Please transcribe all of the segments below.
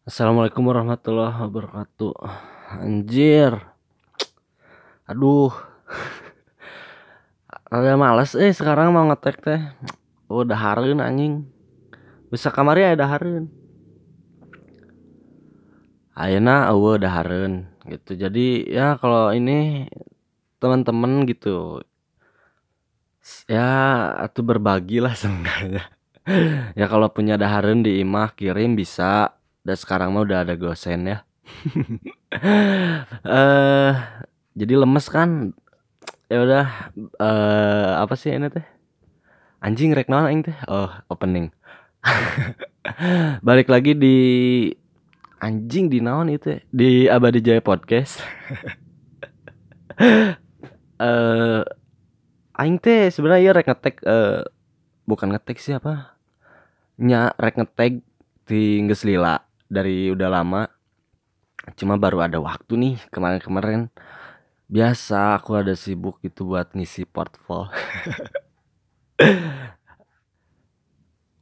Assalamualaikum warahmatullahi wabarakatuh. Anjir. Aduh. Rada males eh sekarang mau ngetek teh. Oh, dahareun anjing. Bisa kamari aya dahareun. Ayeuna eueuh dahareun gitu. Jadi ya kalau ini teman-teman gitu ya atuh berbagilah seenggaknya. ya kalau punya dahareun di imah kirim bisa. Dan sekarang mah udah ada gosen ya. eh jadi lemes kan. Ya udah eh apa sih ini teh? Anjing rek naon aing teh? Oh, opening. Balik lagi di anjing di naon itu di Abadi Jaya Podcast. eh aing teh sebenarnya rek ngetek eh bukan ngetek sih apa? Nya rek ngetag di geus lila dari udah lama. Cuma baru ada waktu nih kemarin-kemarin. Biasa aku ada sibuk gitu buat ngisi portfolio.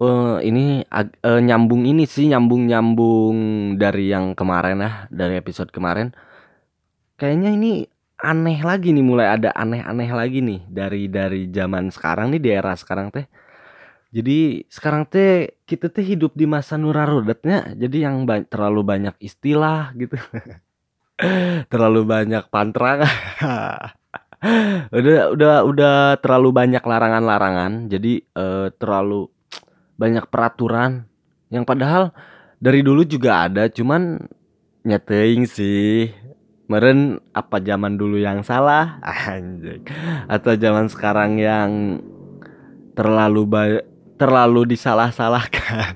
uh, ini uh, nyambung ini sih nyambung-nyambung dari yang kemarin ya, dari episode kemarin. Kayaknya ini aneh lagi nih mulai ada aneh-aneh lagi nih dari dari zaman sekarang nih di era sekarang teh. Jadi sekarang teh kita teh hidup di masa nurarudatnya. Jadi yang ba terlalu banyak istilah gitu. terlalu banyak pantrang. udah udah udah terlalu banyak larangan-larangan. Jadi uh, terlalu banyak peraturan. Yang padahal dari dulu juga ada cuman nyeting sih. Meren apa zaman dulu yang salah? Anjing. Atau zaman sekarang yang terlalu ba terlalu disalah-salahkan.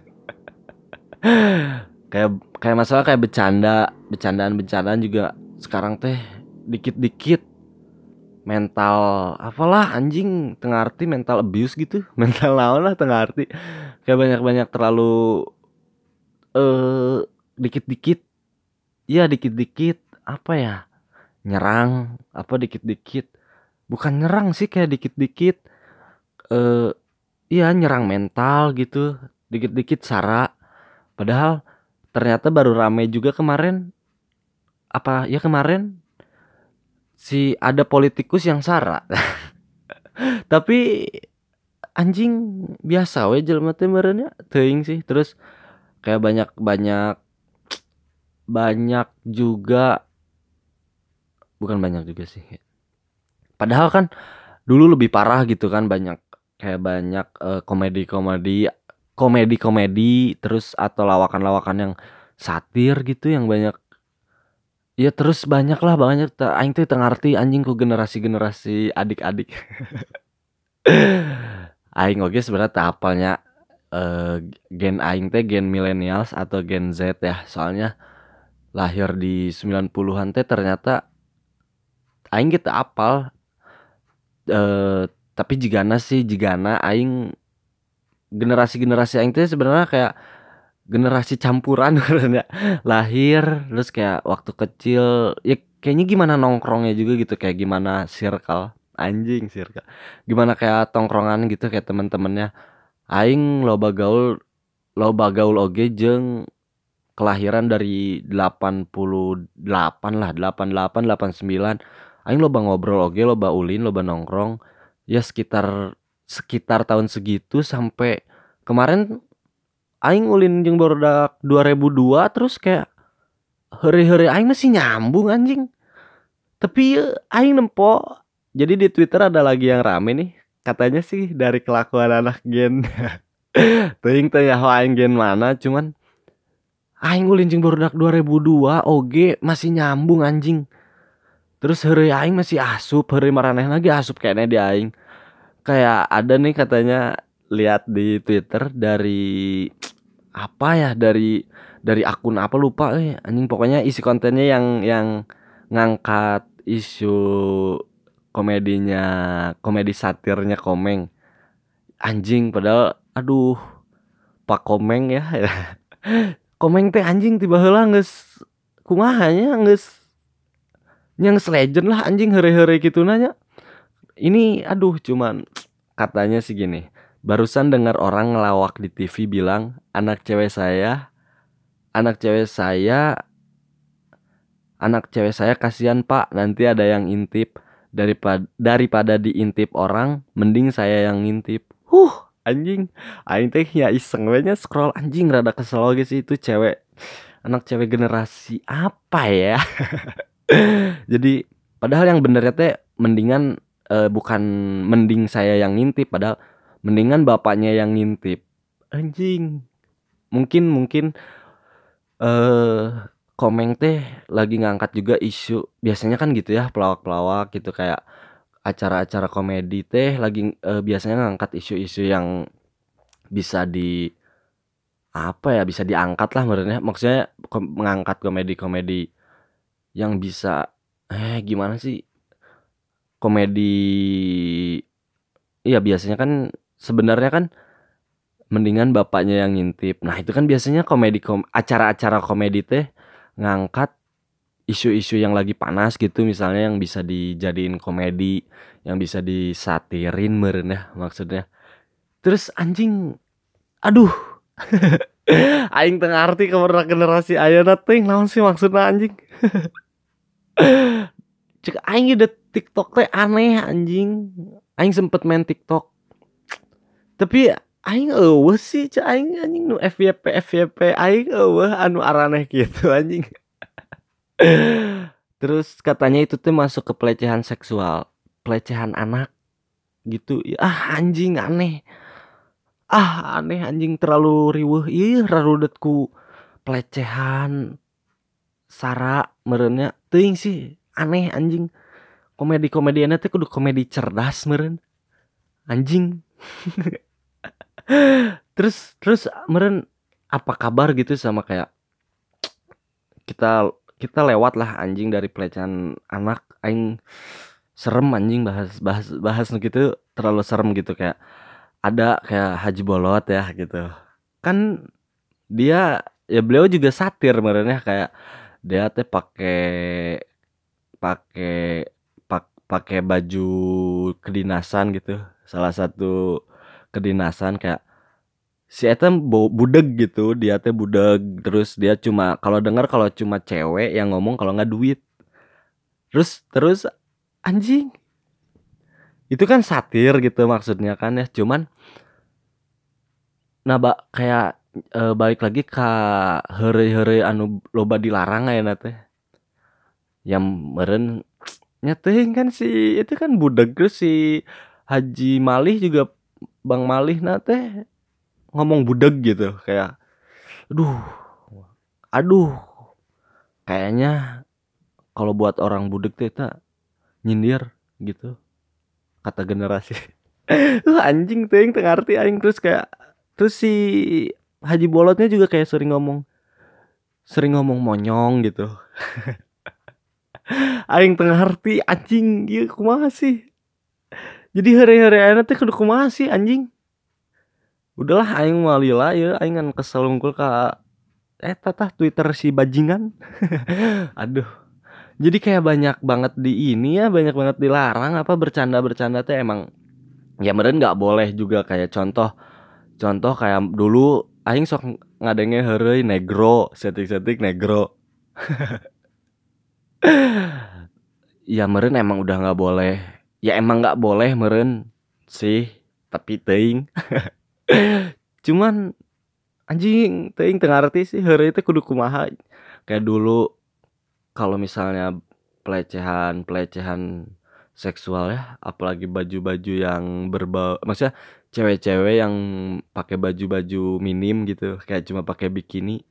Kayak kayak masalah kayak bercanda bercandaan bercandaan juga sekarang teh dikit-dikit. Mental apalah anjing tengah arti mental abuse gitu. Mental naon lah tengah arti. Kayak banyak-banyak terlalu eh uh, dikit-dikit. Ya dikit-dikit apa ya nyerang apa dikit-dikit. Bukan nyerang sih kayak dikit-dikit eh uh, iya nyerang mental gitu dikit-dikit sara. Padahal ternyata baru rame juga kemarin. Apa ya kemarin? Si ada politikus yang sara. Tapi anjing biasa we jelema teh meureunnya teuing sih terus kayak banyak banyak banyak juga. Bukan banyak juga sih. Padahal kan dulu lebih parah gitu kan banyak kayak banyak uh, komedi-komedi komedi-komedi terus atau lawakan-lawakan yang satir gitu yang banyak ya terus banyak lah banyak aing teh ngerti anjing ku generasi-generasi adik-adik. Aing oke sebenarnya apalnya uh, gen aing teh gen millennials atau gen Z ya. Soalnya lahir di 90-an teh ternyata aing gitu apal uh, tapi jigana sih jigana aing generasi-generasi aing teh sebenarnya kayak generasi campuran ya lahir terus kayak waktu kecil ya kayaknya gimana nongkrongnya juga gitu kayak gimana circle anjing circle. Gimana kayak tongkrongan gitu kayak temen-temennya. Aing loba gaul loba gaul oge jeng kelahiran dari 88 lah 88 89 aing loba ngobrol oge loba ulin loba nongkrong ya sekitar sekitar tahun segitu sampai kemarin aing ulin jeung barudak 2002 terus kayak hari-hari aing masih nyambung anjing. Tapi ya, aing nempo. Jadi di Twitter ada lagi yang rame nih. Katanya sih dari kelakuan anak gen. Teuing teh ya aing gen mana? Cuman aing ulin jeung barudak 2002 oge masih nyambung anjing. Terus hari aing masih asup hari maraneh lagi asup kayaknya di aing kayak ada nih katanya lihat di Twitter dari apa ya dari dari akun apa lupa eh anjing. Pokoknya isi kontennya yang yang ngangkat isu komedinya komedi satirnya Komeng. Anjing padahal aduh Pak Komeng ya. Komeng teh anjing tiba heula geus kumaha nya geus yang legend lah anjing hari-hari gitu nanya ini aduh cuman katanya sih gini Barusan dengar orang ngelawak di TV bilang anak cewek saya anak cewek saya anak cewek saya kasihan pak. Nanti ada yang intip. Daripada daripada diintip orang mending saya yang ngintip huh anjing. Aing teh ya iseng we nya scroll. Anjing rada kesel lagi sih itu cewek. Anak cewek generasi apa ya? Jadi padahal yang benernya teh mendingan uh, bukan mending saya yang ngintip padahal mendingan bapaknya yang ngintip. Anjing. Mungkin mungkin eh komeng teh lagi ngangkat juga isu. Biasanya kan gitu ya pelawak-pelawak gitu kayak acara-acara komedi teh lagi uh, biasanya ngangkat isu-isu yang bisa di apa ya bisa diangkat lah menurutnya. Maksudnya mengangkat komedi-komedi yang bisa eh gimana sih komedi iya biasanya kan sebenarnya kan mendingan bapaknya yang ngintip. Nah itu kan biasanya komedi kom acara-acara komedi teh ngangkat isu-isu yang lagi panas gitu misalnya yang bisa dijadiin komedi yang bisa disatirin meren ya maksudnya. Terus anjing aduh aing tengah arti kemerna generasi ayeuna teh naon sih maksudnya anjing. Cek aing udah TikTok teh aneh anjing. Aing sempet main TikTok. Tapi aing eueuh sih cek aing anjing nu FYP FYP aing eueuh anu araneh gitu anjing. Terus katanya itu tuh masuk ke pelecehan seksual pelecehan anak gitu. Ah anjing aneh. Ah aneh anjing terlalu riweuh. Iya rarudetku pelecehan sara merenya teuing sih aneh anjing komedi komediannya tuh kudu komedi cerdas meren anjing. Terus terus meren apa kabar gitu sama kayak kita kita lewat lah anjing dari pelecehan anak aing serem anjing bahas bahas bahas gitu terlalu serem gitu kayak ada kayak Haji Bolot ya gitu. Kan dia ya beliau juga satir merenya kayak dia teh pakai pakai pakai baju kedinasan gitu. Salah satu kedinasan kayak si Eta budeg gitu dia teh budeg terus dia cuma kalau dengar kalau cuma cewek yang ngomong kalau nggak duit. Terus terus anjing. Itu kan satir gitu maksudnya kan ya cuman nah bak kayak e, balik lagi ke hari-hari anu loba dilarang ya nate yang meren nyatain kan si itu kan budak si Haji Malih juga Bang Malih nate ngomong budak gitu kayak aduh aduh kayaknya kalau buat orang budak tuh kita nyindir gitu kata generasi. Tuh anjing tuh yang ngerti aing terus kayak terus si Haji Bolotnya juga kayak sering ngomong sering ngomong monyong gitu aing tengah arti anjing iya kumaha sih? Jadi hari-hari ayeuna teh kudu kumaha sih anjing? Udahlah aing mah lila ya aing kan kesel unggul ka eh tah Twitter si bajingan. Aduh. Jadi kayak banyak banget di ini ya banyak banget dilarang apa bercanda-bercanda teh emang ya meren nggak boleh juga. Kayak contoh contoh kayak dulu aing sok ngadenge heureuy negro setik-setik negro ya meren emang udah nggak boleh. Ya emang nggak boleh meren sih tapi teing cuman anjing teing tengah arti sih hari itu kudu kumaha. Kayak dulu kalau misalnya pelecehan pelecehan seksual ya apalagi baju-baju yang berbau maksudnya cewek-cewek yang pakai baju-baju minim gitu kayak cuma pakai bikini.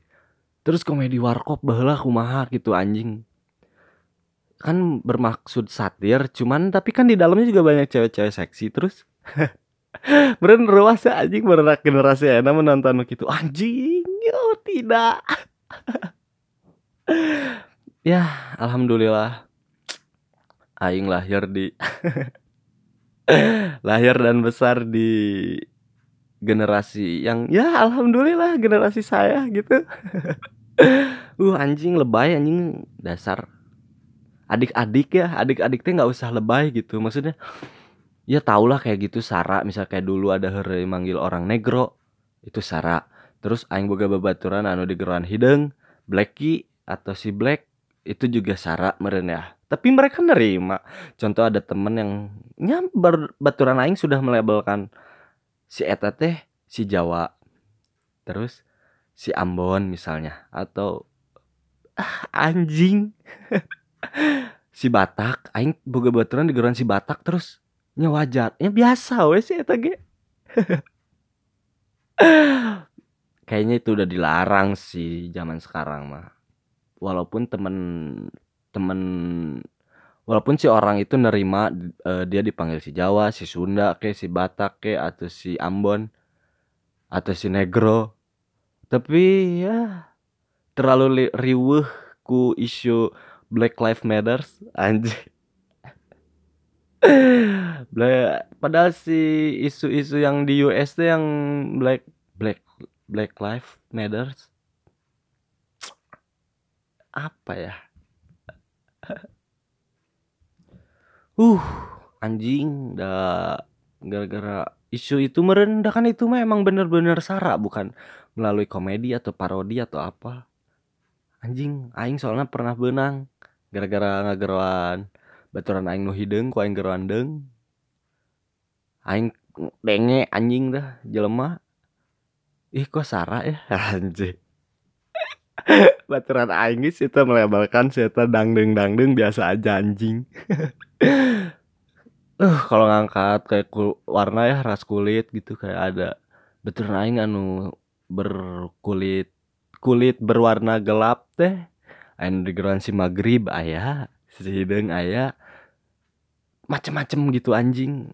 Terus komedi warkop baheula kumaha gitu anjing kan bermaksud satir cuman tapi kan di dalamnya juga banyak cewek-cewek seksi terus Beren ruas anjing berenak generasi enak menonton gitu. Anjing yo tidak. Ya alhamdulillah. Aing lahir di lahir dan besar di generasi yang ya alhamdulillah generasi saya gitu. Uh anjing lebay anjing dasar adik-adik ya adik-adik teh nggak usah lebay gitu. Maksudnya ya tau lah kayak gitu Sara misal kayak dulu ada hari manggil orang negro itu Sara terus aing boga babaturan anu di geroan hideung Blacky atau si Black itu juga sara meren ya. Tapi mereka nerima. Contoh ada temen yang nya baturan aing sudah melabelkan si eta teh si Jawa. Terus si Ambon misalnya atau ah, anjing si Batak aing boga baturan di geroan si Batak terus nya wajar ya biasa wes si eta ge. Kayaknya itu udah dilarang sih zaman sekarang mah. Walaupun temen temen walaupun si orang itu nerima uh, dia dipanggil si Jawa, si Sunda, ke si Batak ke atau si Ambon atau si Negro. Tapi ya terlalu riuh ku isu Black Lives Matters anjir. padahal si isu-isu yang di US tuh yang Black Black Black Lives Matters. Apa ya? Uh anjing dah gara-gara isu itu merendahkan itu mah emang bener-bener sara bukan melalui komedi atau parodi atau apa. Anjing aing soalnya pernah benang gara-gara ngageroan. Baturan aing nu hideung ku aing geroan deung aing denge anjing dah jelema. Ih kok sara ya? Anjing. Baturan aing geus eta melebalkan si eta dangdung dangdung biasa aja anjing. uh, kalau ngangkat kayak warna ya ras kulit gitu kayak ada baturan aing anu berkulit kulit berwarna gelap teh di si maghrib aya si hideung aya macem-macem gitu anjing.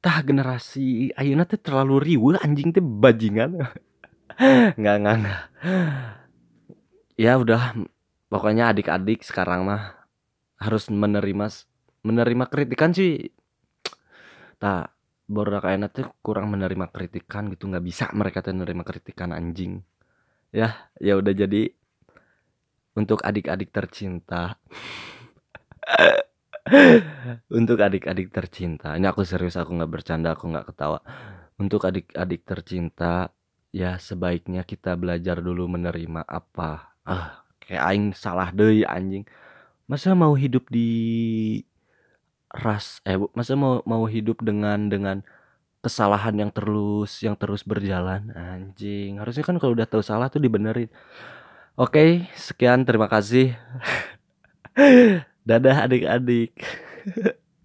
Tah generasi ayeuna teh terlalu riweuh anjing teh bajingan. Nggak nggak nggak. Ya udah pokoknya adik-adik sekarang mah harus menerima menerima kritikan sih. Tak baru kayaknya tuh kurang menerima kritikan gitu nggak bisa mereka tuh menerima kritikan anjing. Ya ya udah jadi untuk adik-adik tercinta. Untuk adik-adik tercinta. Ini aku serius aku nggak bercanda aku nggak ketawa. Untuk adik-adik tercinta ya sebaiknya kita belajar dulu menerima apa. Ah kayak aing salah deh anjing. Masa mau hidup di ras eh masa mau mau hidup dengan dengan kesalahan yang terus yang terus berjalan? Anjing harusnya kan kalau udah tahu salah tuh dibenerin oke sekian terima kasih. Dadah adik-adik